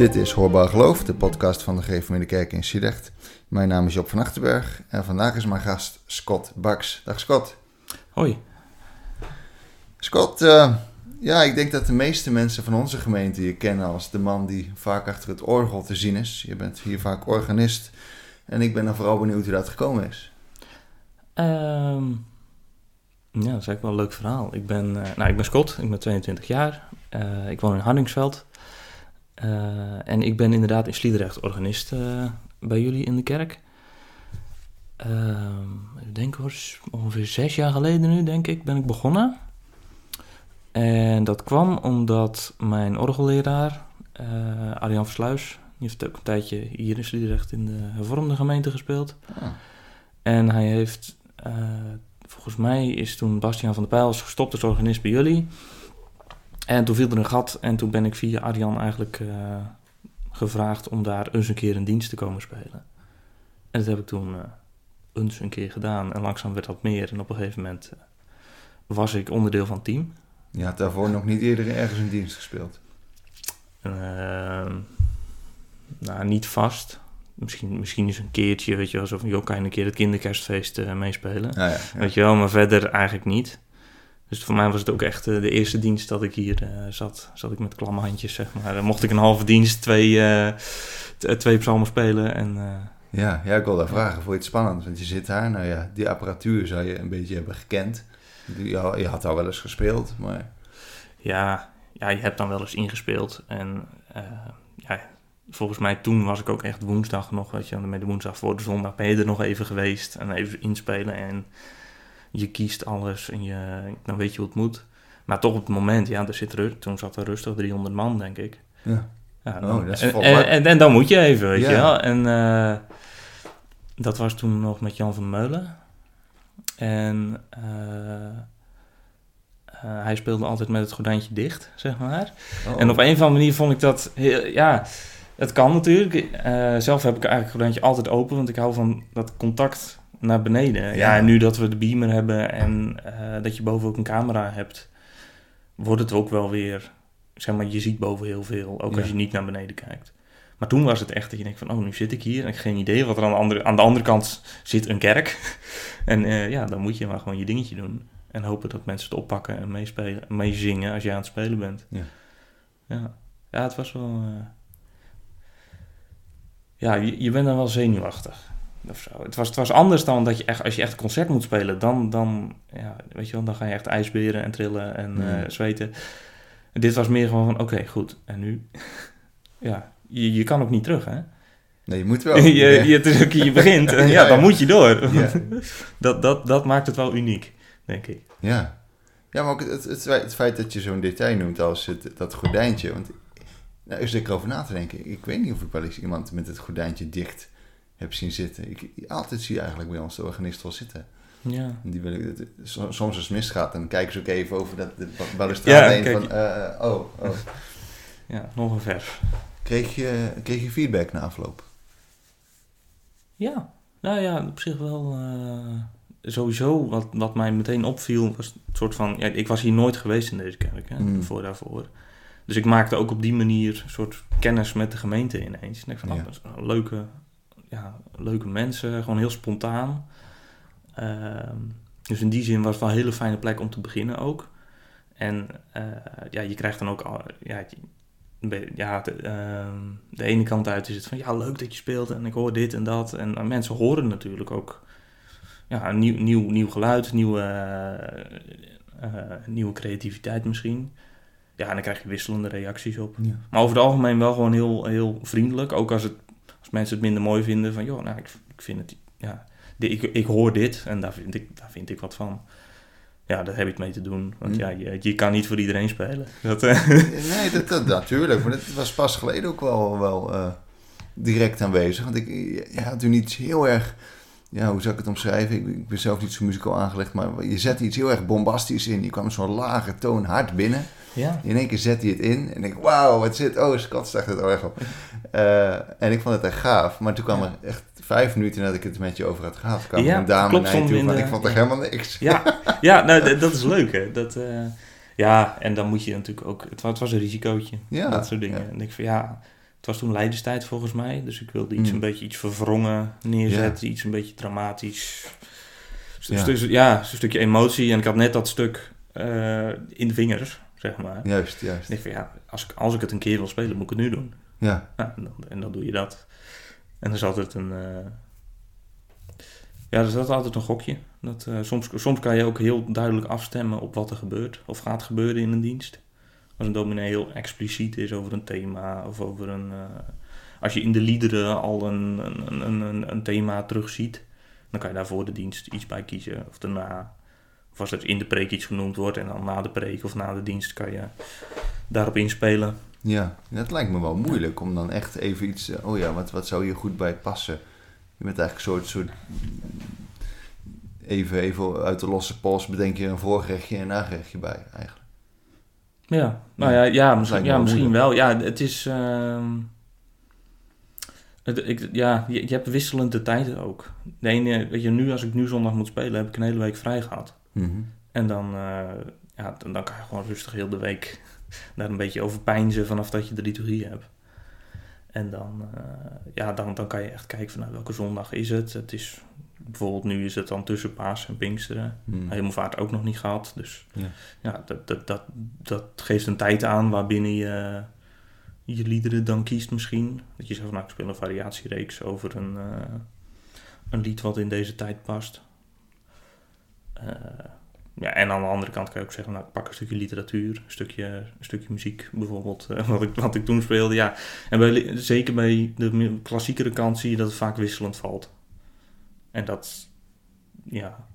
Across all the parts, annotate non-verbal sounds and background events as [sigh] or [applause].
Dit is Hoorbaar Geloof, de podcast van de Gereformeerde Kerk in Sliedrecht. Mijn naam is Job van Achterberg en vandaag is mijn gast Scott Baks. Dag Scott. Hoi. Scott, uh, ja, ik denk dat de meeste mensen van onze gemeente je kennen als de man die vaak achter het orgel te zien is. Je bent hier vaak organist en ik ben dan vooral benieuwd hoe dat gekomen is. Um, ja, dat is eigenlijk wel een leuk verhaal. Ik ben, uh, nou, ik ben Scott, ik ben 22 jaar. Uh, ik woon in Hardingsveld. Uh, en ik ben inderdaad in Sliedrecht organist bij jullie in de kerk. Ehm, ik denk hoor, ongeveer zes jaar geleden nu, denk ik, ben ik begonnen. En dat kwam omdat mijn orgelleraar, uh, Arjan Versluis, die heeft ook een tijdje hier in Sliedrecht in de hervormde gemeente gespeeld. Ah. En hij heeft, uh, volgens mij is toen Bastiaan van der Pijl gestopt als organist bij jullie. En toen viel er een gat en toen ben ik via Arjan eigenlijk uh, gevraagd om daar eens een keer een dienst te komen spelen. En dat heb ik toen eens een keer gedaan en langzaam werd dat meer. En op een gegeven moment was ik onderdeel van het team. Je had daarvoor nog niet eerder ergens in dienst gespeeld? Uh, nou, niet vast. Misschien, misschien eens een keertje, weet je wel, zo van, joh, kan je een keer het kinderkerstfeest meespelen? ja, ja. Weet je wel, maar verder eigenlijk niet. Dus voor mij was het ook echt uh, de eerste dienst dat ik hier uh, zat. Zat ik met klamme handjes, zeg maar. Dan mocht ik een halve dienst twee, twee psalmen spelen en... ja, ja, ik wil daar vragen. Vond je het spannend? Want je zit daar, nou ja, die apparatuur zou je een beetje hebben gekend. Je, je had al wel eens gespeeld, maar... Ja, ja, je hebt dan wel eens ingespeeld. En uh, ja, volgens mij toen was ik ook echt woensdag nog, weet je, met de woensdag voor de zondag ben je er nog even geweest en even inspelen. En je kiest alles en je, dan weet je hoe het moet. Maar toch op het moment, ja, er zit rust, toen zat er rustig 300 man, denk ik. Ja. ja dan, oh, dat is en, en, en, en, dan moet je even, weet ja. je wel. En uh, dat was toen nog met Jan van Meulen. En uh, uh, hij speelde altijd met het gordijntje dicht, zeg maar. Oh. En op een of andere manier vond ik dat... Heel, ja, het kan natuurlijk. Zelf heb ik eigenlijk het gordijntje altijd open, want ik hou van dat contact naar beneden. Ja, ja en nu dat we de beamer hebben en uh, dat je boven ook een camera hebt, wordt het ook wel weer... Zeg maar, je ziet boven heel veel, ook ja. als je niet naar beneden kijkt. Maar toen was het echt dat je denkt van, oh, nu zit ik hier en ik heb geen idee wat er aan de andere, aan de andere kant zit, een kerk. [laughs] en uh, ja, dan moet je maar gewoon je dingetje doen. En hopen dat mensen het oppakken en meespelen, meezingen als je aan het spelen bent. Ja, ja. ja het was wel... Uh... Ja, je, je bent dan wel zenuwachtig. Of zo. Het, was, het was anders dan dat je echt, als je echt een concert moet spelen, dan, dan, ja, weet je wel, dan ga je echt ijsberen en trillen en mm. uh, zweten. En dit was meer gewoon van, oké, okay, goed. En nu, [laughs] ja, je, je kan ook niet terug, hè? Nee, je moet wel. [laughs] je, is ook, je begint en [laughs] ja, ja, dan moet je door. Ja. dat, dat, dat maakt het wel uniek, denk ik. Ja. Ja, maar ook het, het, het feit dat je zo'n detail noemt als het, dat gordijntje. Want nou, is er over na te denken. Ik weet niet of ik wel eens iemand met het gordijntje dicht heb zien zitten. Ik, altijd zie je eigenlijk bij ons de organist wel zitten. Ja. Die wil ik, soms als het misgaat, dan kijken ze ook even over dat de balustrade ja, heen van, uh, oh, oh. [laughs] Ja, nog een vers. Kreeg je, kreeg je feedback na afloop? Ja, nou ja, op zich wel. Uh, sowieso, wat, wat mij meteen opviel, was een soort van. Ja, ik was hier nooit geweest in deze kerk, hè, mm. voor daarvoor. Dus ik maakte ook op die manier een soort kennis met de gemeente ineens. En ik van, ja. oh, leuke, ja, leuke mensen, gewoon heel spontaan. Uh, dus in die zin was het wel een hele fijne plek om te beginnen ook. En uh, ja, je krijgt dan ook. Ja, ja, de, uh, de ene kant uit is het van ja, leuk dat je speelt en ik hoor dit en dat. En, en mensen horen natuurlijk ook ja, een nieuw, nieuw, nieuw geluid, nieuwe, uh, uh, nieuwe creativiteit misschien. Ja, en dan krijg je wisselende reacties op. Ja. Maar over het algemeen wel gewoon heel, heel vriendelijk. Ook als, het, als mensen het minder mooi vinden van joh, nou, ik, ik vind het, ja, ik, ik hoor dit en daar vind ik, daar vind ik wat van ja, daar heb ik mee te doen. Want ja, je, je kan niet voor iedereen spelen. [laughs] Dat, uh... Nee, dat, dat, natuurlijk. Maar het was pas geleden ook wel, wel uh, direct aanwezig. Want ik je had toen iets heel erg... Ja, hoe zou ik het omschrijven? Ik, ik ben zelf niet zo muzikaal aangelegd, maar je zette iets heel erg bombastisch in. Je kwam zo'n lage toon hard binnen. Ja. In één keer zet hij het in en ik, wauw, wat zit... Oh, Scott staat het erg op. Uh, en ik vond het echt gaaf. Maar toen kwam er echt vijf minuten nadat ik het met je over had gehad, kwam ja, een dame klopt, naar je toe de, ik vond er helemaal niks. Ja, [laughs] ja nou, dat is leuk hè. Dat, uh, ja, en dan moet je natuurlijk ook, het, het was een risicootje, ja, dat soort dingen. En ik van ja, Het was toen Leidenstijd volgens mij. Dus ik wilde iets Mm. een beetje iets verwrongen neerzetten. Iets een beetje dramatisch. Ja. ja, een stukje emotie. En ik had net dat stuk eh, in de vingers, zeg maar. Juist, juist. Ik van ja, als ik, als ik het een keer wil spelen, moet ik het nu doen. Ja, Nou, en, dan, en dan doe je dat. En dan is altijd een... eh, Ja, er is altijd een gokje. Dat, eh, soms, soms kan je ook heel duidelijk afstemmen op wat er gebeurt. Of gaat gebeuren in een dienst. Als een dominee heel expliciet is over een thema. Of over een... eh, als je in de liederen al een, een, een, een, een thema terugziet. Dan kan je daar voor de dienst iets bij kiezen. Of daarna. Als er in de preek iets genoemd wordt. En dan na de preek of na de dienst kan je daarop inspelen. ja. Dat lijkt me wel moeilijk om dan echt even iets... eh, Oh ja, wat, wat zou hier goed bij passen? Je bent eigenlijk een soort... soort even, even uit de losse pols bedenk je een voorgerechtje en een nagerechtje bij, eigenlijk. Ja, nou ja, ja, misschien, ja, wel misschien wel. Ja, het is. ehm, het, ik, ja, je, je hebt wisselende tijden ook. De ene, weet je, nu als ik nu zondag moet spelen, heb ik een hele week vrij gehad. Mhm. En dan, eh, ja, dan, dan kan je gewoon rustig heel de week [laughs] daar een beetje over pijnzen vanaf dat je de liturgie hebt. En dan, eh, ja, dan, dan kan je echt kijken van nou, welke zondag is het. Het is, bijvoorbeeld nu is het dan tussen paas en pinksteren. Mhm. Hemelvaart ook nog niet gehad. Dus Ja. ja, dat, dat, dat, dat geeft een tijd aan waarbinnen je je liederen dan kiest misschien. Dat je zegt van nou, ik speel een variatiereeks over een, eh, een lied wat in deze tijd past. Eh, ja, en aan de andere kant kan je ook zeggen, nou, ik pak een stukje literatuur, een stukje, een stukje muziek bijvoorbeeld, eh, wat, ik, wat ik toen speelde. Ja. En bij, zeker bij de klassiekere kant zie je dat het vaak wisselend valt. En dat, ja,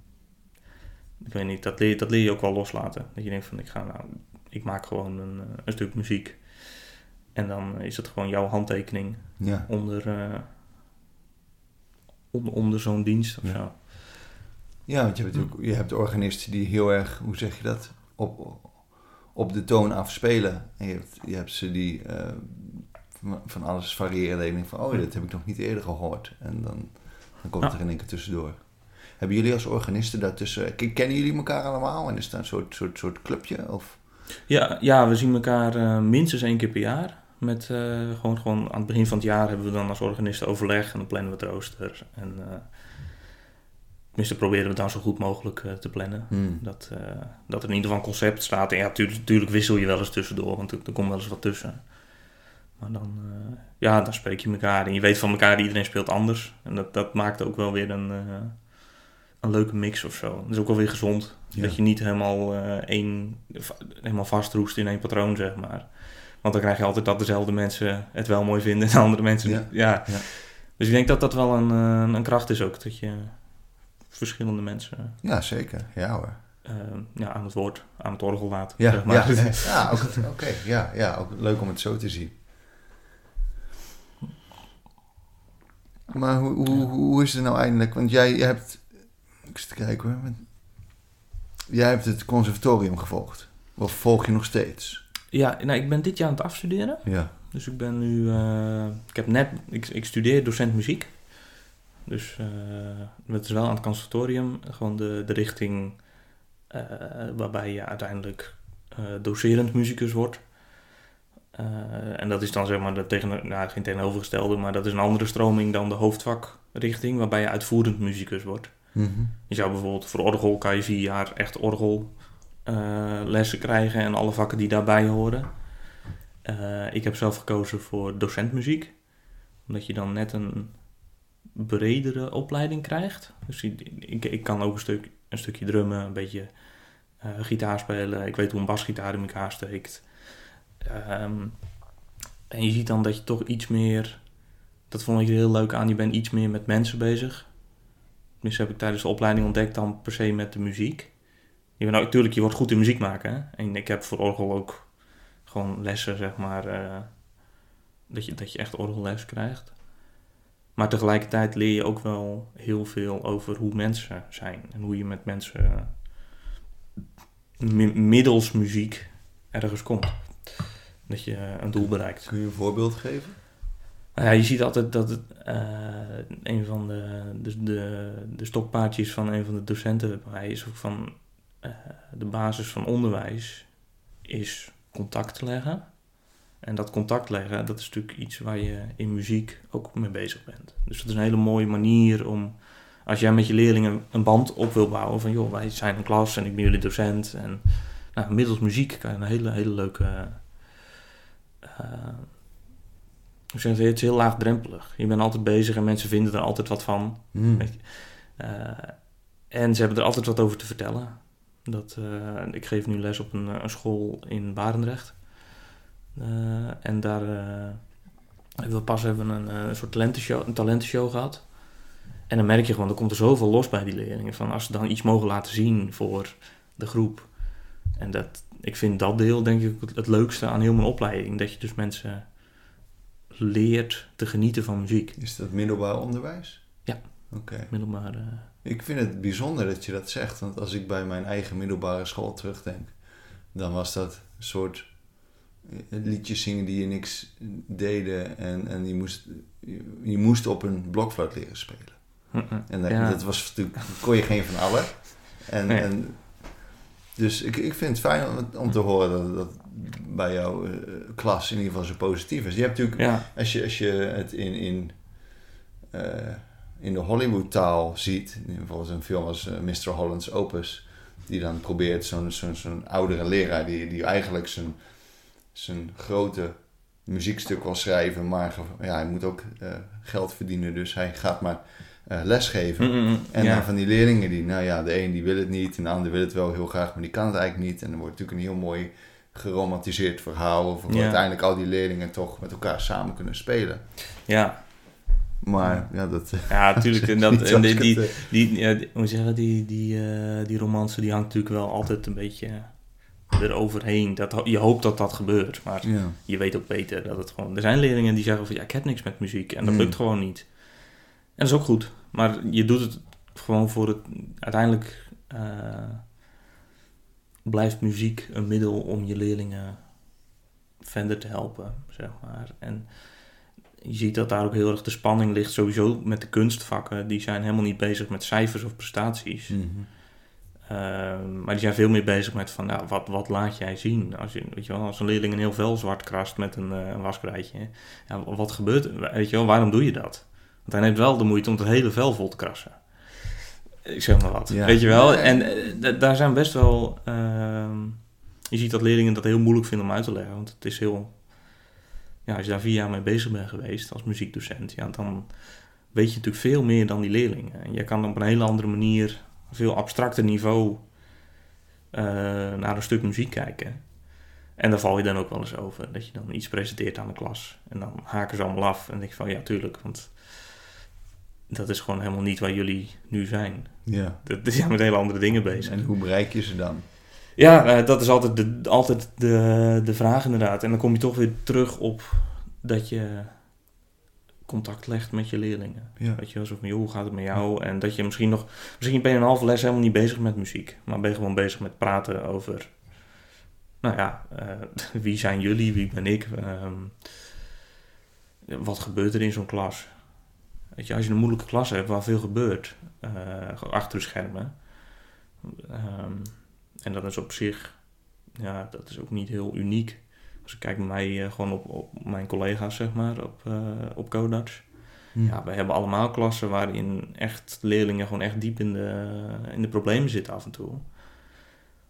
ik weet niet, dat leer, dat leer je ook wel loslaten. Dat je denkt van, ik ga nou, ik maak gewoon een, eh, een stuk muziek. En dan is het gewoon jouw handtekening Ja. onder, onder, onder zo'n dienst of Ja. zo. Ja, want je hebt, natuurlijk, je hebt organisten die heel erg, hoe zeg je dat, op, op de toon afspelen. En je hebt, je hebt ze die eh, van, van alles variëren. En je denkt van, oh, dit heb ik nog niet eerder gehoord. En dan, dan komt Ja. er in één keer tussendoor. Hebben jullie als organisten daartussen, ken- kennen jullie elkaar allemaal? En is dat een soort, soort, soort clubje? Of? Ja, ja, we zien elkaar eh, minstens één keer per jaar. Met, eh, gewoon, gewoon aan het begin van het jaar hebben we dan als organisten overleg en dan plannen we het rooster. En tenminste proberen we het dan zo goed mogelijk eh, te plannen. Hmm. Dat, eh, dat er in ieder geval een concept staat. En ja, natuurlijk wissel je wel eens tussendoor, want er, er komt wel eens wat tussen. Maar dan, eh, ja, dan spreek je elkaar en je weet van elkaar, iedereen speelt anders. En dat, dat maakt ook wel weer een, een leuke mix of zo. Dat is ook wel weer gezond. Ja. Dat je niet helemaal, één, helemaal vastroest in één patroon, zeg maar. Want dan krijg je altijd dat dezelfde mensen het wel mooi vinden en [laughs] andere mensen Ja. niet. Ja. Ja. Dus ik denk dat dat wel een, een kracht is ook. Dat je verschillende mensen Ja, zeker. Ja hoor. eh, ja, aan het woord, aan het orgel laat. Ja, zeg maar. ja, [laughs] ja oké. Ja, ja, ook leuk om het zo te zien. Maar hoe, hoe, hoe is het nou eindelijk? Want jij hebt... Ik zit te kijken hoor. Jij hebt het conservatorium gevolgd. Of volg je nog steeds? Ja, nou, ik ben dit jaar aan het afstuderen. Ja. Dus ik ben nu... eh, ik heb net... Ik, ik studeer docent muziek. Dus eh het is wel aan het conservatorium. Gewoon de, de richting eh, waarbij je uiteindelijk eh, docerend muzikus wordt. En dat is dan zeg maar de tegen, nou, geen tegenovergestelde, maar dat is een andere stroming dan de hoofdvakrichting, waarbij je uitvoerend muzikus wordt. Mhm. Je zou bijvoorbeeld voor orgel kan je vier jaar echt orgel eh, lessen krijgen en alle vakken die daarbij horen. Ik heb zelf gekozen voor docentmuziek, omdat je dan net een bredere opleiding krijgt. Dus ik, ik, kan ook een, stuk, een stukje drummen, een beetje eh, gitaar spelen. Ik weet hoe een basgitaar in elkaar steekt. Ehm, en je ziet dan dat je toch iets meer, dat vond ik heel leuk aan, je bent iets meer met mensen bezig. Tenminste heb ik tijdens de opleiding ontdekt dan per se met de muziek. Je, bent, natuurlijk, je wordt goed in muziek maken. Hè? En ik heb voor orgel ook gewoon lessen, zeg maar. eh, dat, je, dat je echt orgelles krijgt. Maar tegelijkertijd leer je ook wel heel veel over hoe mensen zijn. En hoe je met mensen eh, mi- middels muziek ergens komt. Dat je een doel bereikt. Kun je een voorbeeld geven? Nou ja, je ziet altijd dat het, eh, een van de, de, de, de stokpaardjes van een van de docenten bij mij is ook van eh, de basis van onderwijs is contact leggen. En dat contact leggen, dat is natuurlijk iets waar je in muziek ook mee bezig bent. Dus dat is een hele mooie manier om, als jij met je leerlingen een band op wil bouwen, van joh, wij zijn een klas en ik ben jullie docent. En nou, middels muziek kan je een hele, hele leuke. Uh, het is heel laagdrempelig. Je bent altijd bezig en mensen vinden er altijd wat van. Hmm. Weet je. Eh, en ze hebben er altijd wat over te vertellen. Dat, eh, ik geef nu les op een, een school in Barendrecht. Eh, en daar hebben we pas hebben een, een soort talentenshow, een talentenshow gehad. En dan merk je gewoon, er komt er zoveel los bij die leerlingen. Van als ze dan iets mogen laten zien voor de groep. En dat, ik vind dat deel denk ik het leukste aan heel mijn opleiding. Dat je dus mensen leert te genieten van muziek. Is dat middelbaar onderwijs? Ja. Oké. Middelbaar. Ik vind het bijzonder dat je dat zegt, want als ik bij mijn eigen middelbare school terugdenk, dan was dat een soort eh, liedjes zingen die je niks deden en, en je, moest, je, moest op een blokfluit leren spelen. En dat, dat was natuurlijk, kon je geen van allen. En, en dus ik, ik vind het fijn om, om te horen dat, dat bij jouw uh, klas in ieder geval zo positief is. Je hebt natuurlijk, als, je, als je het in, in, uh, in de Hollywood-taal ziet, bijvoorbeeld een film als uh, Mr. Holland's Opus, die dan probeert zo'n zo'n zo'n oudere leraar, die, die eigenlijk zijn, zijn grote muziekstuk wil schrijven, maar ja, hij moet ook geld verdienen, dus hij gaat maar uh, lesgeven. Mm, mm, mm. en dan van die leerlingen die, nou ja, de een die wil het niet en de ander wil het wel heel graag, maar die kan het eigenlijk niet. En dan wordt natuurlijk een heel mooi geromantiseerd verhaal over hoe uiteindelijk al die leerlingen toch met elkaar samen kunnen spelen. Ja. Maar ja, dat. Ja, natuurlijk. [laughs] En dat, en die, die, die, ja, hoe zeggen, die, die, uh, die romance die hangt natuurlijk wel altijd een beetje eroverheen. Dat, je hoopt dat dat gebeurt, maar ja. je weet ook beter dat het gewoon. Er zijn leerlingen die zeggen van ja, ik heb niks met muziek en dat lukt gewoon niet. En dat is ook goed. Maar je doet het gewoon voor het... Uiteindelijk uh, blijft muziek een middel om je leerlingen verder te helpen, zeg maar. En je ziet dat daar ook heel erg de spanning ligt. Sowieso met de kunstvakken. Die zijn helemaal niet bezig met cijfers of prestaties. Mm maar die zijn veel meer bezig met van, nou, wat, wat laat jij zien? Als, je, weet je wel, als een leerling een heel vel zwart krast met een, uh, een waskrijtje. Ja, wat gebeurt er? Weet je wel, waarom doe je dat? Want hij neemt wel de moeite om het hele vel vol te krassen. Ik zeg maar wat. Weet je wel? En uh, daar zijn best wel. Uh, je ziet dat leerlingen dat heel moeilijk vinden om uit te leggen. Want het is heel. Ja, als je daar vier jaar mee bezig bent geweest als muziekdocent, ja, dan weet je natuurlijk veel meer dan die leerlingen. En je kan op een hele andere manier, veel abstracter niveau, uh, naar een stuk muziek kijken. En daar val je dan ook wel eens over. Dat je dan iets presenteert aan de klas. En dan haken ze allemaal af. En denk je van ja, tuurlijk. Want dat is gewoon helemaal niet waar jullie nu zijn. Ja. Dat, die zijn met hele andere dingen bezig. En hoe bereik je ze dan? Ja, uh, dat is altijd, de, altijd de, de vraag inderdaad. En dan kom je toch weer terug op dat je contact legt met je leerlingen. Ja. Weet je zo van, joh, hoe gaat het met jou? En dat je misschien nog... Misschien ben je een halve les helemaal niet bezig met muziek. Maar ben je gewoon bezig met praten over... Nou ja, uh, [laughs] wie zijn jullie? Wie ben ik? Um, wat gebeurt er in zo'n klas? Weet je, als je een moeilijke klas hebt waar veel gebeurt, uh, achter de schermen. Um, en dat is op zich, ja, dat is ook niet heel uniek. Als ik kijk bij mij uh, gewoon op, op mijn collega's, zeg maar, op, uh, op Codarts. Hm. Ja, wij hebben allemaal klassen waarin echt leerlingen gewoon echt diep in de, in de problemen zitten af en toe.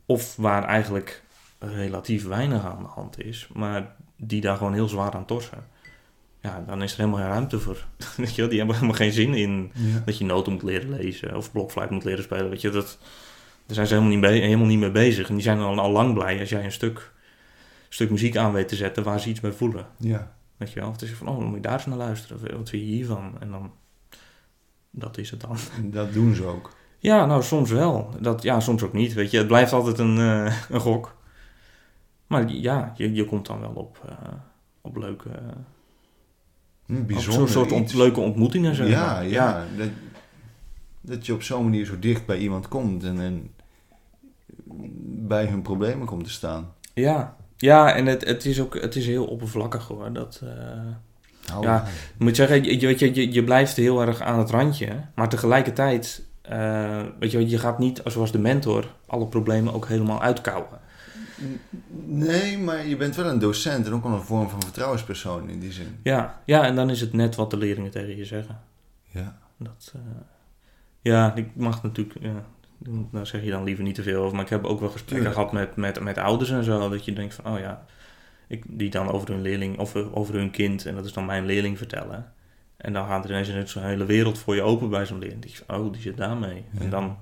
Of waar eigenlijk relatief weinig aan de hand is, maar die daar gewoon heel zwaar aan torsen ja, dan is er helemaal geen ruimte voor. [laughs] weet je, die hebben helemaal geen zin in ja. dat je noten moet leren lezen of blokfluit moet leren spelen. Weet je, dat, daar zijn ze helemaal niet, helemaal niet mee bezig. En die zijn al, al lang blij als jij een stuk, stuk muziek aan weet te zetten waar ze iets bij voelen. Ja. Weet je wel, of het is van, oh, dan moet je daar eens naar luisteren. Wat vind je hiervan? En dan, dat is het dan. Dat doen ze ook. Ja, nou, soms wel. Dat, ja, soms ook niet. Weet je, het blijft altijd een, uh, een gok. Maar ja, je, je komt dan wel op, uh, op leuke Bijzonder. Zo'n soort ont leuke ontmoetingen, zeg ja, maar. Ja, ja. Dat, dat je op zo'n manier zo dicht bij iemand komt en, en bij hun problemen komt te staan. Ja, ja en het, het, is ook het is heel oppervlakkig hoor. Dat, uh, ja, ik moet zeggen, je, je, je, je blijft heel erg aan het randje, maar tegelijkertijd, uh, weet je, je gaat niet, zoals de mentor, alle problemen ook helemaal uitkouwen. Nee, maar je bent wel een docent en ook wel een vorm van vertrouwenspersoon in die zin. Ja, ja en dan is het net wat de leerlingen tegen je zeggen. Ja. Dat, uh, ja, ik mag natuurlijk, ja, daar zeg je dan liever niet te veel over. Maar ik heb ook wel gesprekken gehad met, met, met ouders en zo. Dat je denkt van, oh ja, ik, die dan over hun leerling of over hun kind, en dat is dan mijn leerling vertellen. En dan gaat er ineens zo'n hele wereld voor je open bij zo'n leerling. Die oh, die zit daarmee. Ja. En dan,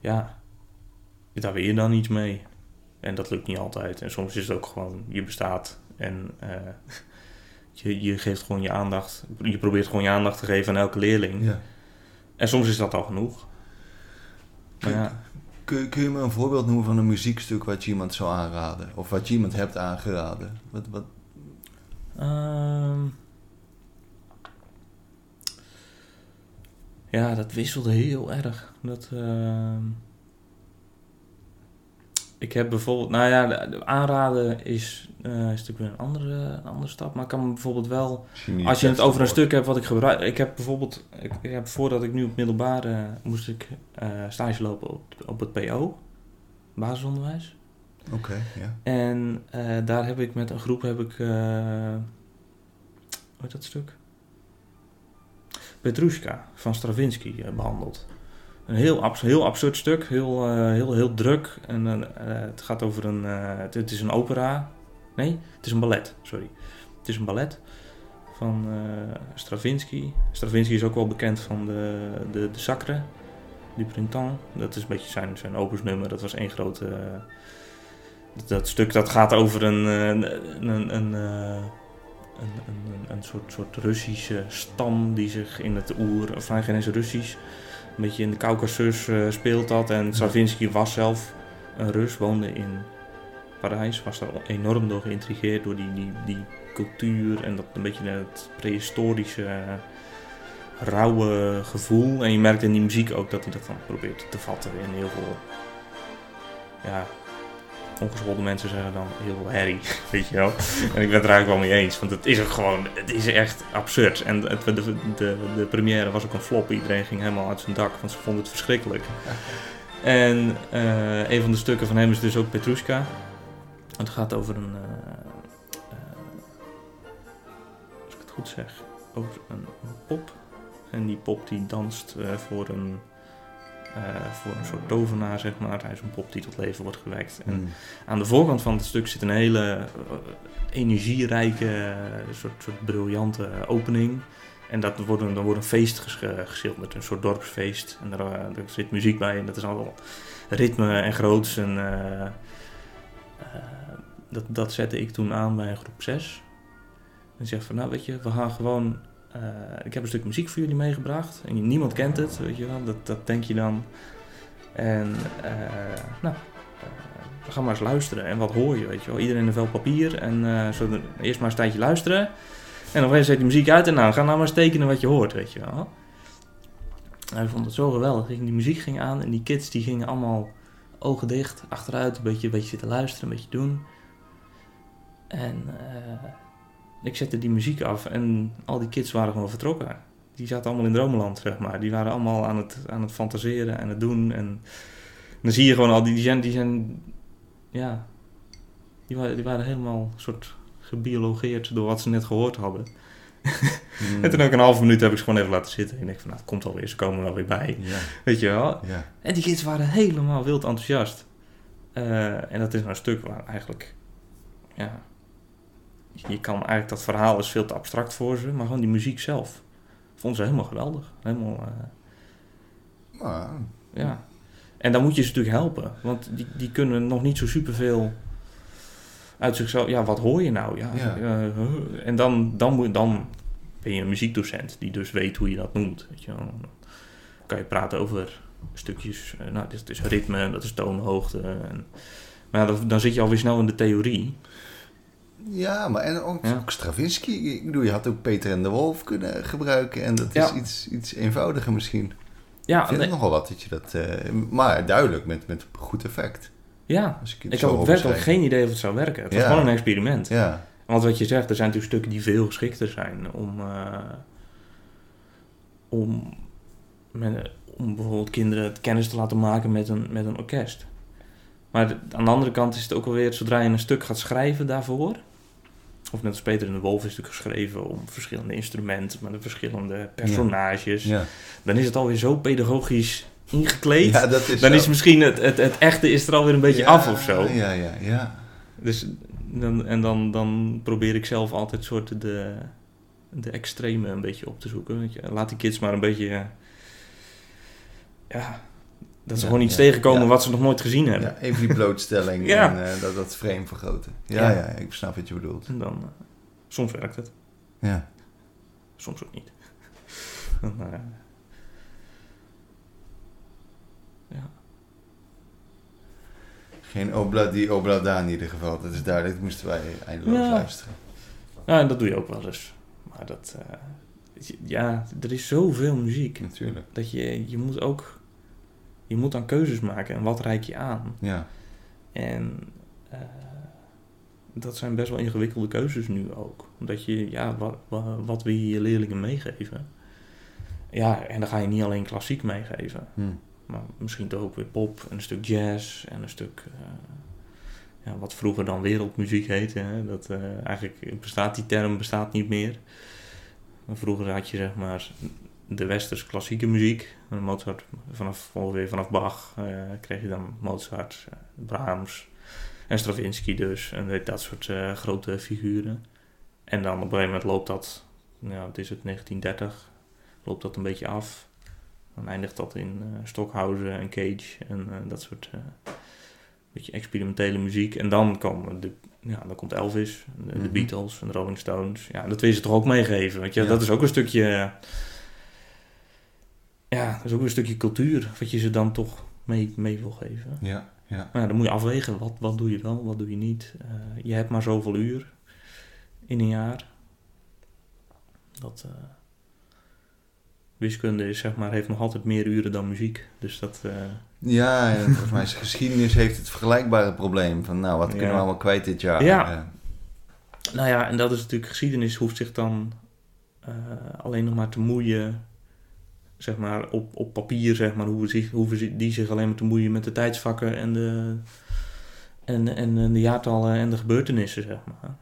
ja, daar wil je dan iets mee. En dat lukt niet altijd. En soms is het ook gewoon, je bestaat en uh, je, je geeft gewoon je aandacht. Je probeert gewoon je aandacht te geven aan elke leerling. Ja. En soms is dat al genoeg. Maar ja. Kun, kun je me een voorbeeld noemen van een muziekstuk wat je iemand zou aanraden? Of wat je iemand hebt aangeraden? Wat, wat... Um, ja, dat wisselde heel erg. Dat, uh, ik heb bijvoorbeeld, nou ja, de, de aanraden is, uh, is natuurlijk weer een andere, een andere stap. Maar ik kan bijvoorbeeld wel, als je het over een stuk hebt wat ik gebruik. Ik heb bijvoorbeeld, ik, ik heb voordat ik nu op middelbare uh, moest ik uh, stage lopen op, op het PO, basisonderwijs. Oké, okay, ja. En daar heb ik met een groep, heb ik, hoe heet dat stuk? Petrushka van Stravinsky behandeld. Een heel, abs heel absurd stuk, heel, uh, heel, heel druk. En uh, het gaat over een. Het, het, is een opera. Nee, het is een ballet, sorry. Het is een ballet van Stravinsky. Stravinsky is ook wel bekend van de, de, de Sacre, du Printemps. Dat is een beetje zijn, zijn opusnummer. Dat was één grote. Dat, stuk dat gaat over een. een, een, een een, een, een, soort, soort Russische stam die zich in het oer, of geen eens Russisch, een beetje in de Caucasus uh, speelt dat. En Stravinsky was zelf een Rus, woonde in Parijs, was daar enorm door geïntrigeerd door die, die, die cultuur en dat een beetje het prehistorische, uh, rauwe gevoel. En je merkt in die muziek ook dat hij dat dan probeert te vatten in heel veel ja, ongeschoolde mensen zeggen dan heel herrie, [laughs] weet je wel. En ik ben het er eigenlijk wel mee eens, want het is ook gewoon, het is echt absurd. En de, de, de première was ook een flop, iedereen ging helemaal uit zijn dak, want ze vonden het verschrikkelijk. En uh, een van de stukken van hem is dus ook Petrushka. Het gaat over een, uh, uh, als ik het goed zeg, over een, pop. En die pop die danst voor een voor een soort tovenaar, zeg maar. Hij is een pop die tot leven wordt gewekt. En Mm. aan de voorkant van het stuk zit een hele uh, energierijke, uh, soort, soort briljante opening. En dat wordt een, dan wordt een feest ges geschilderd, een soort dorpsfeest. En daar, daar, zit muziek bij en dat is allemaal ritme en groots. En, dat, dat zette ik toen aan bij groep 6. En zeg van, nou weet je, we gaan gewoon uh, ik heb een stuk muziek voor jullie meegebracht. En niemand kent het, weet je wel. Dat, dat denk je dan. En uh, nou, uh, we gaan maar eens luisteren. En wat hoor je, weet je wel. Iedereen een vel papier. En zo eerst maar een tijdje luisteren. En dan zet die muziek uit. En nou, ga nou maar eens tekenen wat je hoort, weet je wel. Ik vond het zo geweldig. Die muziek ging aan. En die kids die gingen allemaal ogen dicht, achteruit. Een beetje, een beetje zitten luisteren, een beetje doen. En ik zette die muziek af en al die kids waren gewoon vertrokken. Die zaten allemaal in dromenland, zeg maar. Die waren allemaal aan het, aan het fantaseren en het doen. En dan zie je gewoon al die, die zijn, die zijn ja, die waren, die waren helemaal soort gebiologeerd door wat ze net gehoord hadden. Mm. [laughs] en toen ook een halve minuut heb ik ze gewoon even laten zitten. En ik denk van, nou, het komt alweer, ze komen wel weer bij. Weet je wel? En die kids waren helemaal wild enthousiast. Uh, en dat is nou een stuk waar eigenlijk, ja, je kan eigenlijk dat verhaal is veel te abstract voor ze, maar gewoon die muziek zelf vonden ze helemaal geweldig. Helemaal, uh, ah. ja. En dan moet je ze natuurlijk helpen, want die, die kunnen nog niet zo superveel uit zichzelf. Ja, wat hoor je nou? Ja, ja. Uh, en dan, dan, moet, dan ben je een muziekdocent die dus weet hoe je dat noemt. Weet je wel. Dan kan je praten over stukjes, uh, nou, dit is ritme, dat is toonhoogte. En, maar dan, dan zit je alweer snel in de theorie. Ja, maar en ook, ja. Stravinsky. Ik bedoel, je had ook Peter en de Wolf kunnen gebruiken. En dat ja. is iets, iets eenvoudiger misschien. Ja, ik vind nee. nogal wat dat je dat... Uh, maar duidelijk, met, met goed effect. Ja, ik, ik had ook werkelijk geen idee of het zou werken. Het was ja. gewoon een experiment. Ja. Want wat je zegt, er zijn natuurlijk stukken die veel geschikter zijn om... Uh, om, met, om bijvoorbeeld kinderen kennis te laten maken met een, met een orkest. Maar de- aan de andere kant is het ook alweer, zodra je een stuk gaat schrijven daarvoor, of net als Peter in de Wolf is natuurlijk geschreven om verschillende instrumenten, met de verschillende personages, Ja, dan is het alweer zo pedagogisch ingekleed. ja dat is dan zo. is misschien het, het, het echte is er alweer een beetje af of zo. Ja, ja, ja. Dus dan, en dan, dan probeer ik zelf altijd soort de, de extreme een beetje op te zoeken. Laat die kids maar een beetje. Ja, dat ze Ja, gewoon iets ja, tegenkomen ja. wat ze nog nooit gezien hebben. Ja, even die blootstelling [laughs] en eh, dat, dat frame vergroten. Ja, Ja. ik snap wat je bedoelt. En dan, eh, soms werkt het, Ja. soms ook niet. [laughs] Dan, eh, ja. Geen obla die obla da in ieder geval. Dat is duidelijk. Dat moesten wij eindeloos luisteren. ja, en dat doe je ook wel eens. Maar dat, ja, er is zoveel muziek. Natuurlijk. Dat je, je moet ook, je moet dan keuzes maken. En wat reik je aan? Ja. En eh, dat zijn best wel ingewikkelde keuzes nu ook. Omdat je, ja, wat, wat, wil je je leerlingen meegeven? Ja, en dan ga je niet alleen klassiek meegeven. Hm. Maar misschien toch ook weer pop en een stuk jazz en een stuk... eh, ja, wat vroeger dan wereldmuziek heette. Hè? Dat, eh, eigenlijk bestaat die term bestaat niet meer. Maar vroeger had je zeg maar de westers klassieke muziek. Mozart, vanaf, ongeveer vanaf Bach eh, kreeg je dan Mozart, eh, Brahms en Stravinsky dus. En dat soort eh, grote figuren. En dan op een gegeven moment loopt dat, nou, het is het 1930, loopt dat een beetje af. Dan eindigt dat in eh, Stockhausen en Cage en dat soort beetje experimentele muziek. En dan, komen de, ja, dan komt Elvis, de, Mhm. Beatles en de Rolling Stones. Ja, dat wil je ze toch ook meegeven. Weet je? Ja. Dat is ook een stukje... Ja, dat is ook een stukje cultuur wat je ze dan toch mee, mee wil geven. Ja, ja. Maar ja, dan moet je afwegen. Wat, wat doe je wel, wat doe je niet. Eh, je hebt maar zoveel uur in een jaar. Dat... eh, wiskunde is, zeg maar, heeft nog altijd meer uren dan muziek. Dus dat... eh, Ja, en volgens mij is geschiedenis heeft het vergelijkbare probleem. Van nou, wat kunnen Ja. we allemaal kwijt dit jaar? Ja. Nou ja, en dat is natuurlijk geschiedenis hoeft zich dan alleen nog maar te moeien, zeg maar, op, op papier, zeg maar, hoeven, zich, hoeven die zich alleen maar te moeien met de tijdsvakken en de, en, en, en de jaartallen en de gebeurtenissen, zeg maar.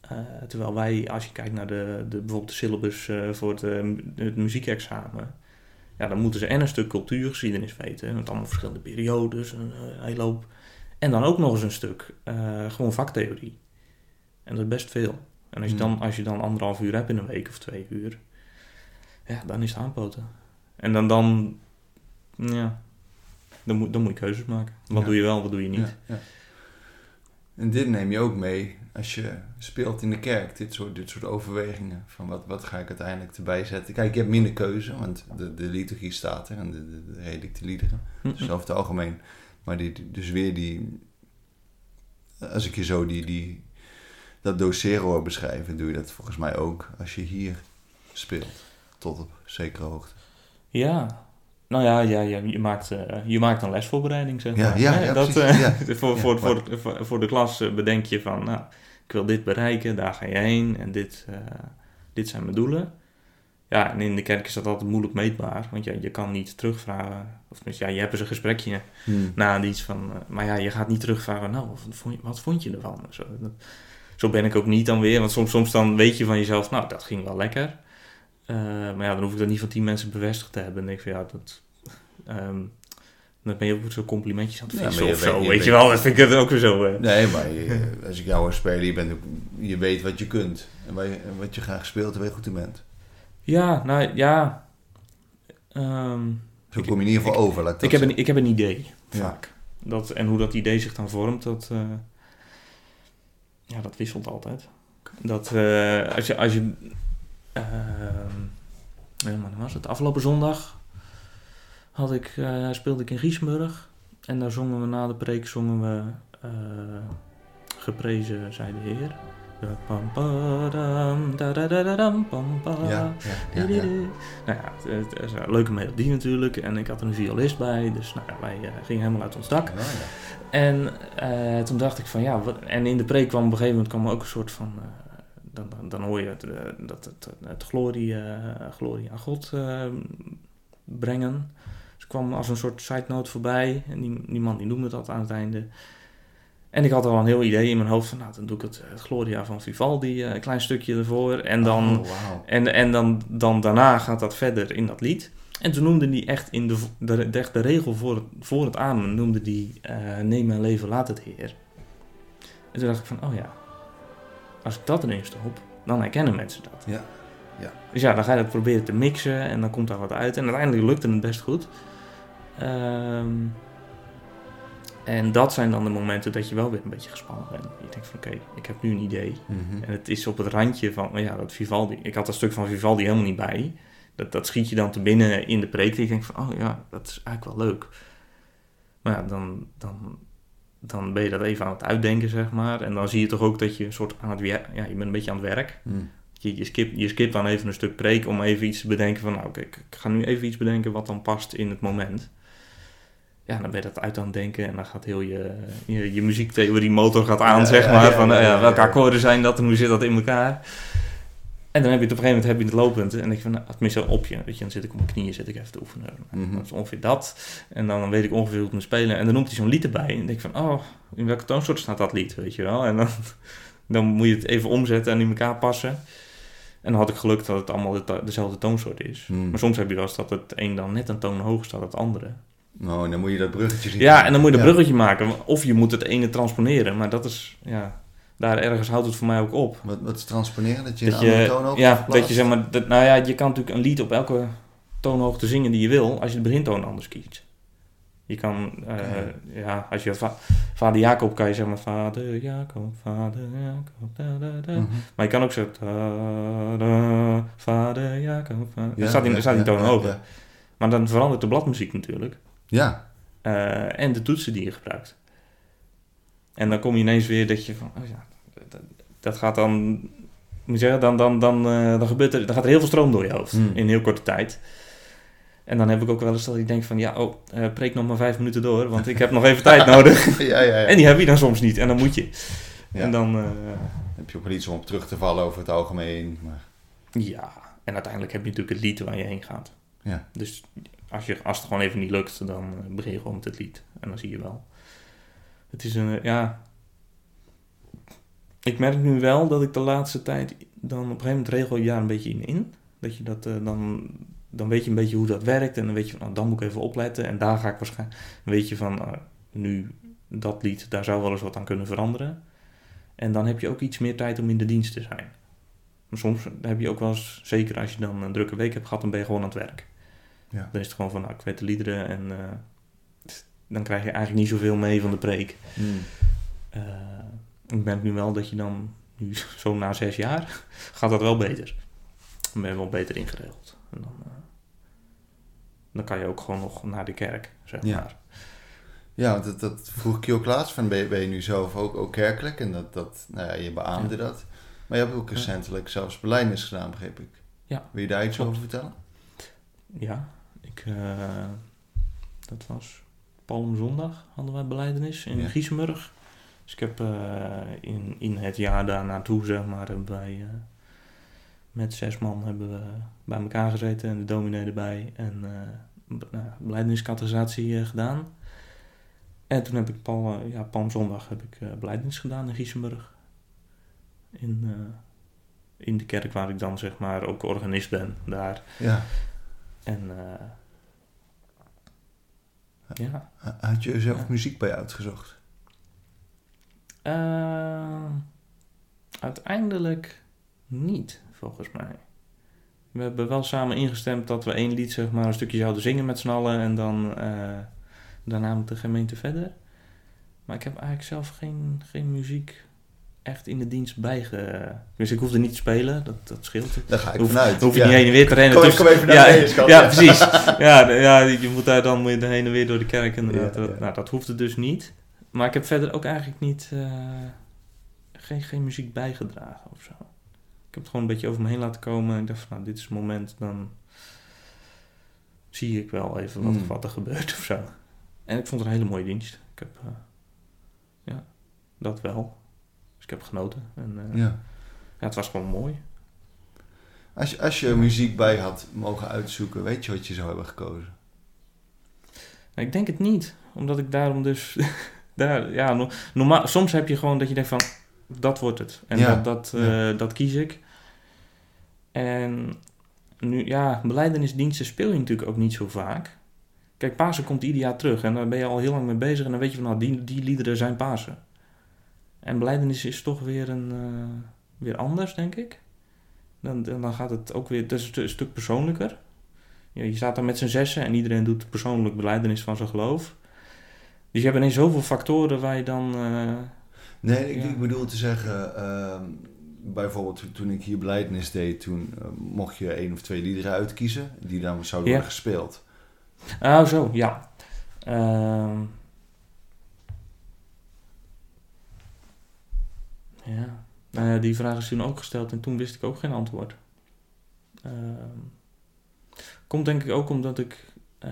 Eh, terwijl wij, als je kijkt naar de, de, bijvoorbeeld de syllabus eh, voor het, eh, het muziekexamen, ja, dan moeten ze en een stuk cultuurgeschiedenis weten, met allemaal verschillende periodes, een, hele hoop. En dan ook nog eens een stuk gewoon vaktheorie. En dat is best veel. En als je, Hmm. dan, als je dan anderhalf uur hebt in een week of twee uur, ja, dan is het aanpoten. En dan, dan ja, dan moet, dan moet je keuzes maken. Wat Ja. doe je wel, wat doe je niet. Ja, ja. En dit neem je ook mee als je speelt in de kerk, dit soort, dit soort overwegingen. Van wat, wat ga ik uiteindelijk erbij zetten? Kijk, je hebt minder keuze, want de, de liturgie staat er en de, de, de liederen. Hm, Dus over het algemeen. Maar die, die- dus weer die. Als ik je zo die, die, dat doseren hoor beschrijven, doe je dat volgens mij ook als je hier speelt. Tot op zekere hoogte. Ja. Nou ja, ja, ja je, maakt, eh, je maakt een lesvoorbereiding, zeg Ja, maar. ja, dat, eh, Ja. [laughs] voor, voor, voor, voor, voor de klas eh, bedenk je van, nou, ik wil dit bereiken, daar ga je heen en dit, dit zijn mijn doelen. Ja, en in de kerk is dat altijd moeilijk meetbaar, want ja, je kan niet terugvragen. Of tenminste, ja, je hebt eens een gesprekje Hmm. na iets van, maar ja, je gaat niet terugvragen, nou, wat vond je, wat vond je ervan? Zo, dat- zo ben ik ook niet dan weer, want soms, soms dan weet je van jezelf, nou, dat ging wel lekker. Eh, maar ja, dan hoef ik dat niet van tien mensen bevestigd te hebben. En denk ik van, ja, dat... ehm, dan ben je ook zo complimentjes aan het Ja, vissen je of zo, weet- je weet je weet- wel. Dat vind ik het ook weer zo... eh. Nee, maar je- als ik jou hoor spelen, je, bent ook, je weet wat je kunt. En je, wat je graag speelt en waar je goed in bent. Ja, nou ja... ehm, Zo kom je in ieder geval over. Laat ik, ik, heb een, ik heb een idee, Ja. vaak. Dat, en hoe dat idee zich dan vormt, dat... eh, ja, dat wisselt altijd. Dat als je... Als je ehm, ja, maar dan was het afgelopen zondag... Had ik, eh, speelde ik in Giesmurg. En daar zongen we na de preek zongen we... eh, geprezen zij de Heer. Ja. Ja, ja. Nou ja, het, het is een leuke melodie natuurlijk. En ik had er een violist bij. Dus nou, wij eh, gingen helemaal uit ons dak. En toen dacht ik van ja, wat, en in de preek kwam op een gegeven moment kwam er ook een soort van, dan, dan, dan hoor je het, eh, dat het, het glorie, eh, glorie aan God eh, brengen. Dus kwam als een soort side note voorbij. En die, die man die noemde dat aan het einde. En ik had al een heel idee in mijn hoofd van, nou, dan doe ik het, het Gloria van Vivaldi, eh, een klein stukje ervoor. En dan, Oh, en, en dan, dan daarna gaat dat verder in dat lied. En toen noemde hij echt in de, de, de, regel voor het, voor het amen, noemde die eh, neem mijn leven, laat het Heer. En toen dacht ik van, oh ja, als ik dat erin stop, dan herkennen mensen dat. Ja, ja. Dus ja, dan ga je dat proberen te mixen en dan komt daar wat uit. En uiteindelijk lukte het best goed. Ehm, en dat zijn dan de momenten dat je wel weer een beetje gespannen bent. Je denkt van oké, ik heb nu een idee. Mhm. En het is op het randje van, oh ja, dat Vivaldi. Ik had dat stuk van Vivaldi helemaal niet bij. Dat, dat schiet je dan te binnen in de preek. En je denkt van, oh ja, dat is eigenlijk wel leuk. Maar ja, dan, dan, dan ben je dat even aan het uitdenken, zeg maar. En dan zie je toch ook dat je een soort aan het. Ja, je bent een beetje aan het werk. Mhm. Je, je, skipt, je skipt dan even een stuk preek om even iets te bedenken van... Nou, oké, ik ik ga nu even iets bedenken wat dan past in het moment. Ja, dan ben je dat uit aan het denken en dan gaat heel je, je, je muziektheorie motor gaat aan, Ja, zeg maar. ja, van, ja, welke akkoorden zijn dat en hoe zit dat in elkaar? En dan heb je het op een gegeven moment heb je het lopend. En je van, nou, tenminste op je. Weet je, dan zit ik op mijn knieën zit ik even te oefenen. Mhm. Dat is ongeveer dat. En dan weet ik ongeveer hoe het moet spelen. En dan noemt hij zo'n lied erbij. En dan denk ik van, oh, in welke toonsoort staat dat lied, weet je wel? En dan, [laughs] dan moet je het even omzetten en in elkaar passen. En dan had ik geluk dat het allemaal de- dezelfde toonsoort is. Mhm. Maar soms heb je wel eens dat het een dan net een toon hoger staat dan het andere. Nou, en dan moet je dat bruggetje zien. Ja, en dan moet je dat Ja. bruggetje maken. Of je moet het ene transponeren. Maar dat is, ja, daar ergens houdt het voor mij ook op. Wat, wat is transponeren? Dat je een Dat andere je, toonhoogte ja, verplaatst? dat je zeg maar, dat, nou ja, je kan natuurlijk een lied op elke toonhoogte zingen die je wil, als je de begintoon anders kiest. Je kan, eh, ja, als je va- vader Jacob kan je zeggen, maar vader Jacob, vader Jacob, da, da, da. Mhm. Maar je kan ook da, vader Jacob, vader. Ja, dan staat ja, staat die ja, toon ja, hoger. Ja, Maar dan verandert de bladmuziek natuurlijk. ja. Eh, en de toetsen die je gebruikt. En dan kom je ineens weer dat je van, oh ja, dat, dat gaat dan, moet je zeggen, dan, dan, dan, eh, dan, gebeurt er, dan gaat er heel veel stroom door je hoofd Hmm. in heel korte tijd. En dan heb ik ook wel eens dat ik denk van, ja, oh, eh, preek nog maar vijf minuten door, want ik heb nog even tijd [laughs] nodig. ja, ja, ja. En die heb je dan soms niet, en dan moet je. Ja. En dan, eh, heb je ook wel iets om op terug te vallen over het algemeen. Maar, ja, en uiteindelijk heb je natuurlijk het lied waar je heen gaat. ja. Dus als, je, als het gewoon even niet lukt, dan begin je gewoon met het lied. En dan zie je wel. Het is een, eh, ja... Ik merk nu wel dat ik de laatste tijd dan op een gegeven moment regel je daar een beetje in in. Dat je dat eh, dan... Dan weet je een beetje hoe dat werkt. En dan weet je van, nou, dan moet ik even opletten. En daar ga ik waarschijnlijk... Dan weet je van, nou, nu dat lied, daar zou wel eens wat aan kunnen veranderen. En dan heb je ook iets meer tijd om in de dienst te zijn. Maar soms heb je ook wel eens, zeker als je dan een drukke week hebt gehad, dan ben je gewoon aan het werk. Ja. Dan is het gewoon van, nou, ik weet de liederen en eh, dan krijg je eigenlijk niet zoveel mee van de preek. Hmm. Eh, ik merk nu wel dat je dan, nu [laughs] zo na zes jaar, [laughs] gaat dat wel beter. Dan ben je wel beter ingeregeld. En dan, eh, dan kan je ook gewoon nog naar de kerk, zeg Ja. maar. Ja, want dat, dat vroeg ik je ook laatst. Van, ben, je, ben je nu zelf ook, ook kerkelijk? En dat, dat, nou ja, je beaamde dat. Maar je hebt ook Ja. recentelijk zelfs belijdenis gedaan, begreep ik. Ja. Wil je daar iets Klopt. over vertellen? Ja, ik, eh, dat was Palmzondag hadden wij beleidenis in Ja. Giesenburg. Dus ik heb eh, in, in het jaar daarnaartoe, zeg maar, hebben wij eh, met zes man hebben we bij elkaar gezeten en de dominee erbij en uh, gedaan. En toen heb ik Pal, ja, Palmzondag heb ik uh, gedaan in Giesenburg. In, in de kerk waar ik dan zeg maar ook organist ben daar. Ja. En uh, ja. Had je zelf Ja. muziek bij je uitgezocht? Uh, uiteindelijk niet, volgens mij. We hebben wel samen ingestemd dat we één lied, zeg maar, een stukje zouden zingen met z'n allen en dan uh, daarna met de gemeente verder. Maar ik heb eigenlijk zelf geen, geen muziek echt in de dienst bijge... Dus ik hoefde niet te spelen, dat, dat scheelt. Daar ga ik Hoef, vanuit. Hoef je ja. niet heen en weer te rennen. Kom, Dus- kom even naar ja. [laughs] Ja, precies. Ja, ja, je moet daar dan moet je heen en weer door de kerk inderdaad. Ja, nou, dat hoefde dus niet. Maar ik heb verder ook eigenlijk niet... uh, geen, geen muziek bijgedragen of zo. Ik heb het gewoon een beetje over me heen laten komen. En ik dacht van, nou, dit is het moment, dan zie ik wel even wat, Mm. wat er gebeurt of zo. En ik vond het een hele mooie dienst. Ik heb, uh, ja, dat wel. Ik heb genoten. En uh, ja. Ja. het was gewoon mooi. Als je, als je muziek bij had mogen uitzoeken, weet je wat je zou hebben gekozen? Nou, ik denk het niet. Omdat ik daarom dus... [laughs] daar, ja, no- normaal, soms heb je gewoon dat je denkt van... Dat wordt het. En Ja, dat, dat, ja. eh, dat kies ik. En nu, ja, beleidenisdiensten speel je natuurlijk ook niet zo vaak. Kijk, Pasen komt ieder jaar terug. En daar ben je al heel lang mee bezig. En dan weet je van, nou, die, die liederen zijn Pasen. En beleidenis is toch weer, een, eh, weer anders, denk ik. Dan, dan dan gaat het ook weer... Het is een stu- stuk persoonlijker. Ja, je staat daar met z'n zessen en iedereen doet persoonlijk beleidenis van zijn geloof. Dus je hebt ineens zoveel factoren waar je dan... eh, Nee, ik, Ja. ik bedoel te zeggen, ehm, bijvoorbeeld toen- ik hier beleidnis deed, toen eh, mocht je één of twee liederen uitkiezen die dan zouden Ja. worden gespeeld. Oh, zo, ja. Die vraag is toen ook gesteld en toen wist ik ook geen antwoord. Ehm. komt denk ik ook omdat ik... eh,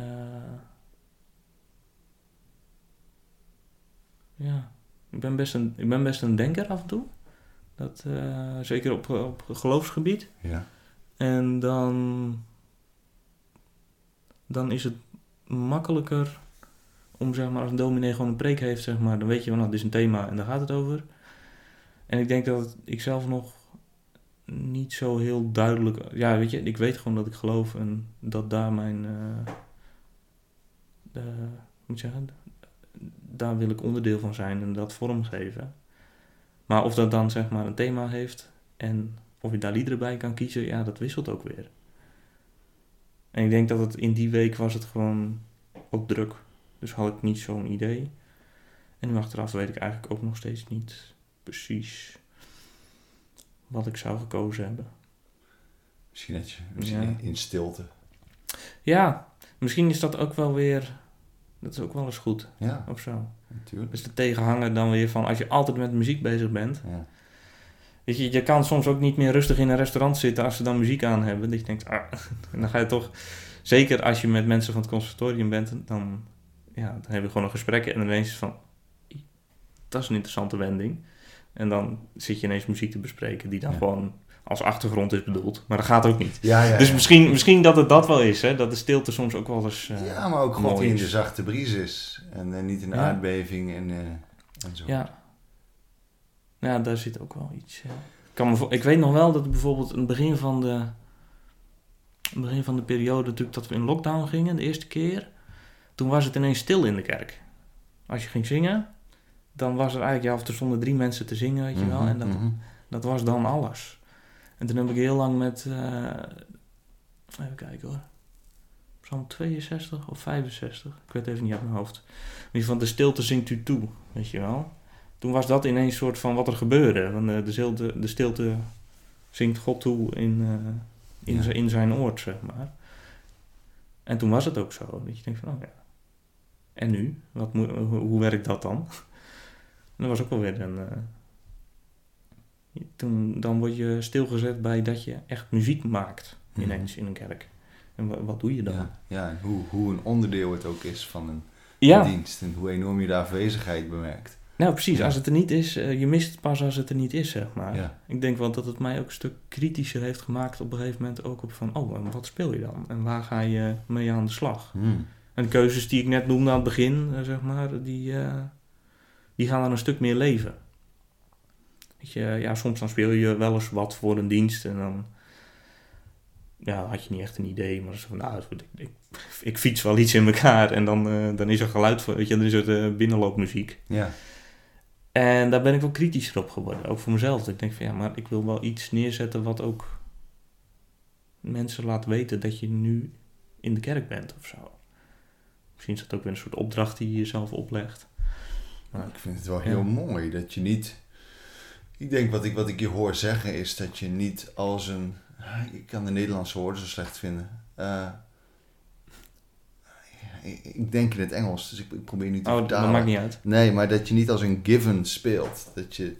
ja, ik ben, best een, ik ben best een denker af en toe. Dat, eh, zeker op, op geloofsgebied. Ja. En dan, dan is het makkelijker om zeg maar als een dominee gewoon een preek heeft, zeg maar, dan weet je van nou, dit is een thema en daar gaat het over. En ik denk dat ik zelf nog niet zo heel duidelijk, ja, weet je, ik weet gewoon dat ik geloof en dat daar mijn, hoe moet je zeggen, daar wil ik onderdeel van zijn en dat vormgeven. Maar of dat dan zeg maar een thema heeft en of je daar liederen bij kan kiezen, ja, dat wisselt ook weer. En ik denk dat het in die week was het gewoon ook druk. Dus had ik niet zo'n idee. En nu achteraf weet ik eigenlijk ook nog steeds niet precies wat ik zou gekozen hebben. Misschien, net je, misschien Ja. in- stilte. Ja, misschien is dat ook wel weer, dat is ook wel eens goed Ja, of zo. natuurlijk. Dus de tegenhanger dan weer van als je altijd met muziek bezig bent. Ja. Weet je, je kan soms ook niet meer rustig in een restaurant zitten als ze dan muziek aan hebben. Dat je denkt, ah, [laughs] en dan ga je toch, zeker als je met mensen van het conservatorium bent, dan, ja, dan heb je gewoon een gesprek en ineens van, dat is een interessante wending. En dan zit je ineens muziek te bespreken die dan Ja. gewoon als achtergrond is bedoeld. Maar dat gaat ook niet. Ja, ja, Dus misschien, misschien dat het dat wel is, hè? dat de stilte soms ook wel eens eh, ja, maar ook gewoon mooi in de zachte bries is. En eh, niet een aardbeving en, eh, en zo. Ja. Ja, daar zit ook wel iets. Ik, kan me ik weet nog wel dat bijvoorbeeld in het begin van de, het begin van de periode natuurlijk dat we in lockdown gingen, de eerste keer, toen was het ineens stil in de kerk. Als je ging zingen, dan was er eigenlijk, ja, of er stonden drie mensen te zingen, weet je wel, Mhm, en dat, mhm. dat was dan alles. En toen heb ik heel lang met, eh, even kijken hoor, Psalm 62 of 65, ik weet even niet uit mijn hoofd. Ieder geval, de stilte zingt u toe, weet je wel. Toen was dat ineens een soort van wat er gebeurde. Want eh, de, stilte, de stilte zingt God toe in, eh, in, Ja. zijn, in zijn oord, zeg maar. En toen was het ook zo. Dat je denkt van, oh ja. En nu? Wat hoe, hoe werkt dat dan? En dat was ook wel weer een... eh, toen, dan word je stilgezet bij dat je echt muziek maakt Mhm. ineens in een kerk. En wa- wat doe je dan? Ja, ja en hoe, hoe een onderdeel het ook is van een Ja, dienst. En hoe enorm je de afwezigheid bemerkt. nou precies. Ja. Als het er niet is, eh, je mist het pas als het er niet is, zeg maar. Ja. Ik denk wel dat het mij ook een stuk kritischer heeft gemaakt op een gegeven moment ook op van, oh, en wat speel je dan? En waar ga je mee aan de slag? Hmm. En de keuzes die ik net noemde aan het begin, eh, zeg maar, die, die gaan dan een stuk meer leven. Weet je, ja, soms dan speel je wel eens wat voor een dienst en dan ja, had je niet echt een idee, maar van, nou, ik, ik, ik fiets wel iets in elkaar en dan, eh, dan is er geluid voor, weet je, dan is het eh, binnenloopmuziek. Ja. En daar ben ik wel kritischer op geworden, ook voor mezelf. Ik denk van ja, maar ik wil wel iets neerzetten wat ook mensen laat weten dat je nu in de kerk bent of zo. Misschien is dat ook weer een soort opdracht die je jezelf oplegt. Maar, Ik vind het wel heel mooi dat je niet. Ik denk wat ik, wat ik je hoor zeggen is dat je niet als een. Ik kan de Nederlandse woorden zo slecht vinden. Eh, ik- ik denk in het Engels, dus ik, probeer niet te oh, dat vertalen. maakt niet uit. Nee, maar dat je niet als een given speelt. Dat je.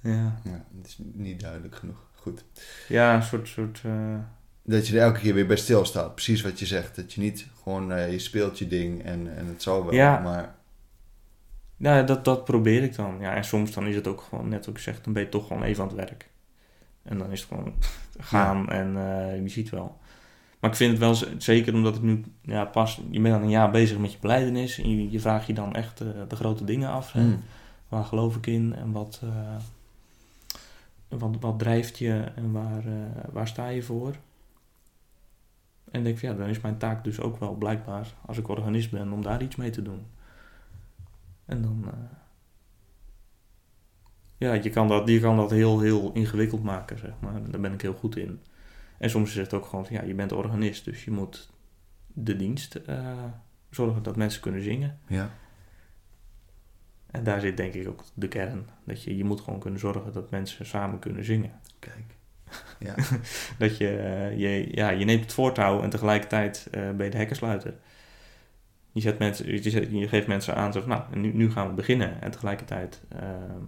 Ja, Ja, het is niet duidelijk genoeg. Goed. ja een soort... soort eh, Dat je er elke keer weer bij stilstaat. Precies wat je zegt. Dat je niet gewoon. eh, je speelt je ding en, en het zal wel. Ja. Maar nou, dat, dat probeer ik dan. Ja, en soms dan is het ook gewoon, net wat ik zeg, dan ben je toch gewoon even aan het werk. En dan is het gewoon gaan en eh, je ziet wel. Maar ik vind het wel zeker omdat ik nu ja, pas... Je bent dan een jaar bezig met je beleidenis. En je, je vraagt je dan echt eh, de grote dingen af. hè. Mm. Waar geloof ik in en wat, wat, wat drijft je en waar, waar sta je voor? En denk van ja, dan is mijn taak dus ook wel blijkbaar, als ik organist ben, om daar iets mee te doen. En dan, eh, ja, je kan, dat, je kan dat heel, heel ingewikkeld maken, zeg maar. Daar ben ik heel goed in. En soms is het ook gewoon, van, ja, je bent organist, dus je moet de dienst eh, zorgen dat mensen kunnen zingen. Ja. En daar zit denk ik ook de kern. Dat je, je moet gewoon kunnen zorgen dat mensen samen kunnen zingen. Kijk. Ja. [laughs] Dat je, eh, je, ja, je neemt het voortouw en tegelijkertijd eh, ben je de hekkensluiter. Je, zet mensen, je, zet- je geeft mensen aan, zo van, nou, nu, nu gaan we beginnen. En tegelijkertijd ehm,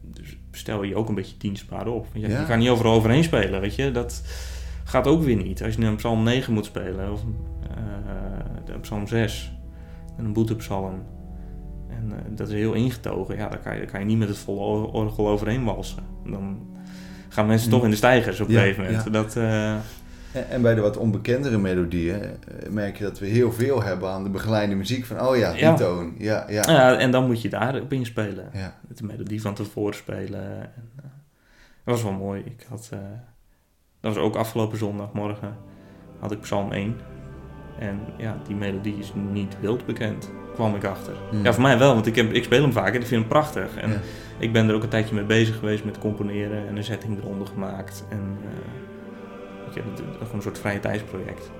dus stel je ook een beetje dienstbaar op. Je, Ja. je kan niet overal overheen spelen, weet je. Dat gaat ook weer niet. Als je nu een psalm 9 moet spelen, of de psalm 6, en een boetepsalm. En dat is heel ingetogen. Ja, daar kan je, daar kan je niet met het volle or- orgel overheen walsen. Dan gaan mensen toch in de stijgers op een gegeven moment. ja. Dat, eh, En, en bij de wat onbekendere melodieën eh, merk je dat we heel veel hebben aan de begeleide muziek. Van, oh ja, die Ja. toon. Ja, ja. ja, en dan moet je daar op inspelen. Ja. Met de melodie van tevoren spelen. En, eh, dat was wel mooi. Ik had, eh, dat was ook afgelopen zondagmorgen. Had ik Psalm 1. En ja, die melodie is niet wild bekend. Kwam ik achter. Hmm. Ja, voor mij wel, want ik, heb, ik speel hem vaak en ik vind hem prachtig. En Ja. ik ben er ook een tijdje mee bezig geweest met componeren en een setting eronder gemaakt. En eh, ik heb het gewoon een soort vrije tijdsproject.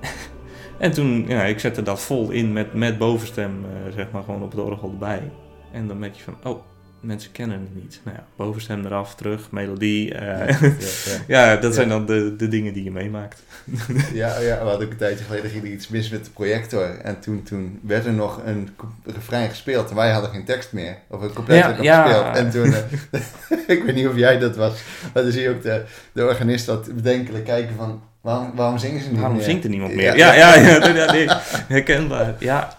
[laughs] en toen, ja, ik zette dat vol in met, met bovenstem, eh, zeg maar, gewoon op het orgel erbij. En dan merk je van, oh, mensen kennen het niet. Nou ja, bovenstem eraf, terug, melodie. eh, Ja, ja. ja, [laughs] dat zijn dan de, de dingen die je meemaakt. [laughs] Ja, ja, we hadden ook een tijdje geleden ging er iets mis met de projector. En toen, toen werd er nog een refrein gespeeld. En wij hadden geen tekst meer. Of een ja. gespeeld. En toen, eh, [laughs] ik weet niet of jij dat was. Maar dan zie je ook de, de organist dat bedenkelijk kijken van... Waarom, waarom zingen ze niet Waarom meer? zingt er niemand meer? Ja, ja, ja, herkenbaar. Ja.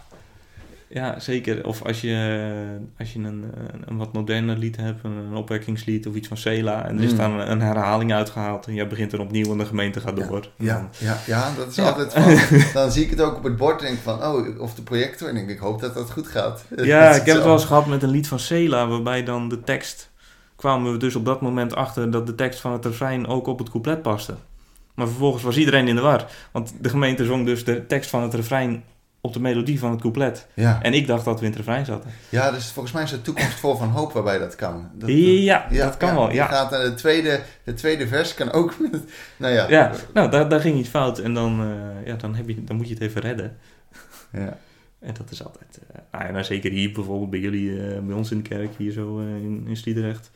Ja, zeker. Of als je, als je een, een wat moderner lied hebt, een, opwekkingslied of iets van Cela, en er is Mm. dan een herhaling uitgehaald en jij begint er opnieuw en de gemeente gaat door. Ja, Dan- ja, ja, dat is Ja. altijd van... [laughs] Dan zie ik het ook op het bord en denk ik van... Oh, of de projector. En ik denk, ik hoop dat dat goed gaat. [laughs] Ja, ik heb het wel eens gehad met een lied van Cela, waarbij dan de tekst... kwamen we dus op dat moment achter dat de tekst van het refrein ook op het couplet paste. Maar vervolgens was iedereen in de war. Want de gemeente zong dus de tekst van het refrein op de melodie van het couplet. Ja. En ik dacht dat we in het refrein zaten. ja, dus volgens mij is de toekomst vol van hoop waarbij dat kan. Dat, Ja, dat kan wel, je ja. Gaat, naar de, tweede, de tweede vers kan ook... nou ja. Ja, nou, daar, daar ging iets fout. En dan, eh, ja, dan, heb je, dan moet je het even redden. Ja. En dat is altijd... eh nou, ja, nou, zeker hier bijvoorbeeld bij jullie, eh, bij ons in de kerk, hier zo eh, in, in Sliedrecht.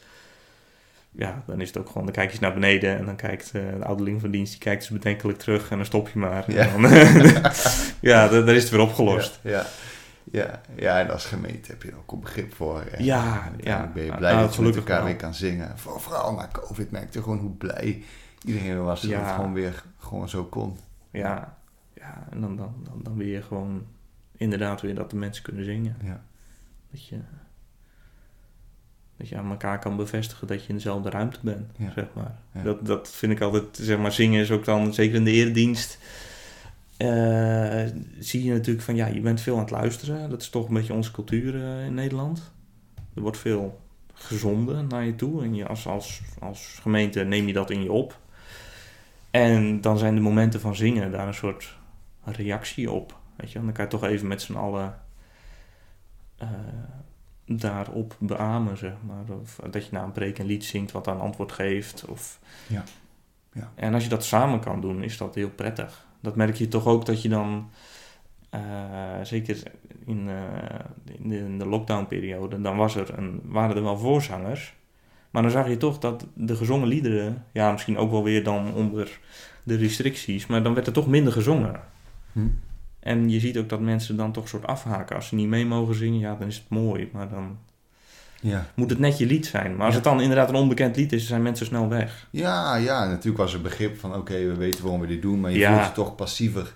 Ja, dan is het ook gewoon, dan kijk je eens naar beneden en dan kijkt eh, de ouderling van dienst, die kijkt dus bedenkelijk terug en dan stop je maar. Ja. En dan, [laughs] ja, daar is het weer opgelost. Ja, ja. Ja, ja, en als gemeente heb je er ook een begrip voor. En Ja, uiteindelijk ja. ben je Nou, blij nou, dat je met elkaar wel. weer kan zingen. Voor, vooral na COVID merkte je gewoon hoe blij iedereen was dat Ja. het gewoon weer gewoon zo kon. Ja, ja en dan, dan, dan, dan weer gewoon inderdaad weer dat de mensen kunnen zingen. Ja. Dat je, dat je aan elkaar kan bevestigen dat je in dezelfde ruimte bent, Ja. zeg maar. Ja. Dat, dat vind ik altijd, zeg maar, zingen is ook dan, zeker in de eredienst, eh, zie je natuurlijk van, ja, je bent veel aan het luisteren. Dat is toch een beetje onze cultuur eh, in Nederland. Er wordt veel gezonden naar je toe en je als, als, als gemeente neem je dat in je op. En dan zijn de momenten van zingen daar een soort reactie op. Weet je, dan kan je toch even met z'n allen eh, daarop beamen, zeg maar. Of dat je na een preek een lied zingt wat dan antwoord geeft. Of... Ja. Ja. En als je dat samen kan doen, is dat heel prettig. Dat merk je toch ook dat je dan, eh, zeker in, eh, in de, in de lockdownperiode, dan was er een, waren er wel voorzangers. Maar dan zag je toch dat de gezongen liederen, ja, misschien ook wel weer dan onder de restricties, maar dan werd er toch minder gezongen. Hm? En je ziet ook dat mensen dan toch soort afhaken. Als ze niet mee mogen zingen, ja, dan is het mooi. Maar dan Ja. moet het net je lied zijn. Maar als Ja. het dan inderdaad een onbekend lied is, zijn mensen snel weg. Ja, ja, natuurlijk was er begrip van oké, we weten waarom we dit doen, maar je Ja. voelt je toch passiever.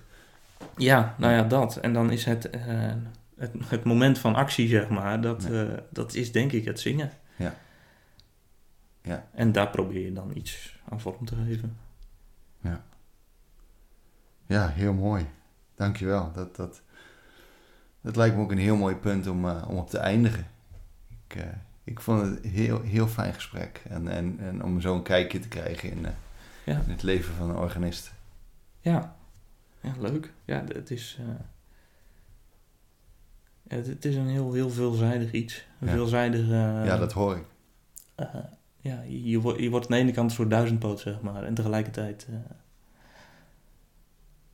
Ja, nou ja, dat. En dan is het, eh, het, het moment van actie, zeg maar, dat, eh, dat is denk ik het zingen. Ja. Ja. En daar probeer je dan iets aan vorm te geven. Ja. Ja, heel mooi. Dankjewel. Dat, dat, dat lijkt me ook een heel mooi punt om, uh, om op te eindigen. Ik, uh, ik vond het een heel, heel fijn gesprek. En, en, en om zo een kijkje te krijgen in, uh, ja. in het leven van een organist. Ja, ja leuk. Ja, het is... Het, het, is een heel, heel veelzijdig iets. Een ja. veelzijdig... ja, dat hoor ik. ja, je, wordt, je wordt aan de ene kant een soort duizendpoot, zeg maar. En tegelijkertijd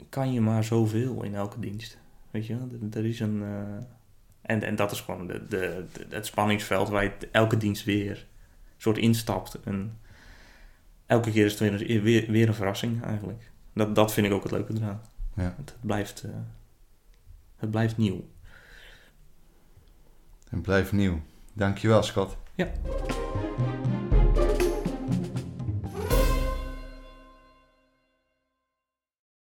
kan je maar zoveel in elke dienst. Weet je, er is een. Uh, en, en dat is gewoon de, de, de, het spanningsveld waar je elke dienst weer soort instapt. En elke keer is het weer, weer, weer een verrassing eigenlijk. Dat, dat vind ik ook het leuke eraan. Ja. Het, blijft, uh, het blijft nieuw. Het blijft nieuw. Dankjewel, Scott. Ja.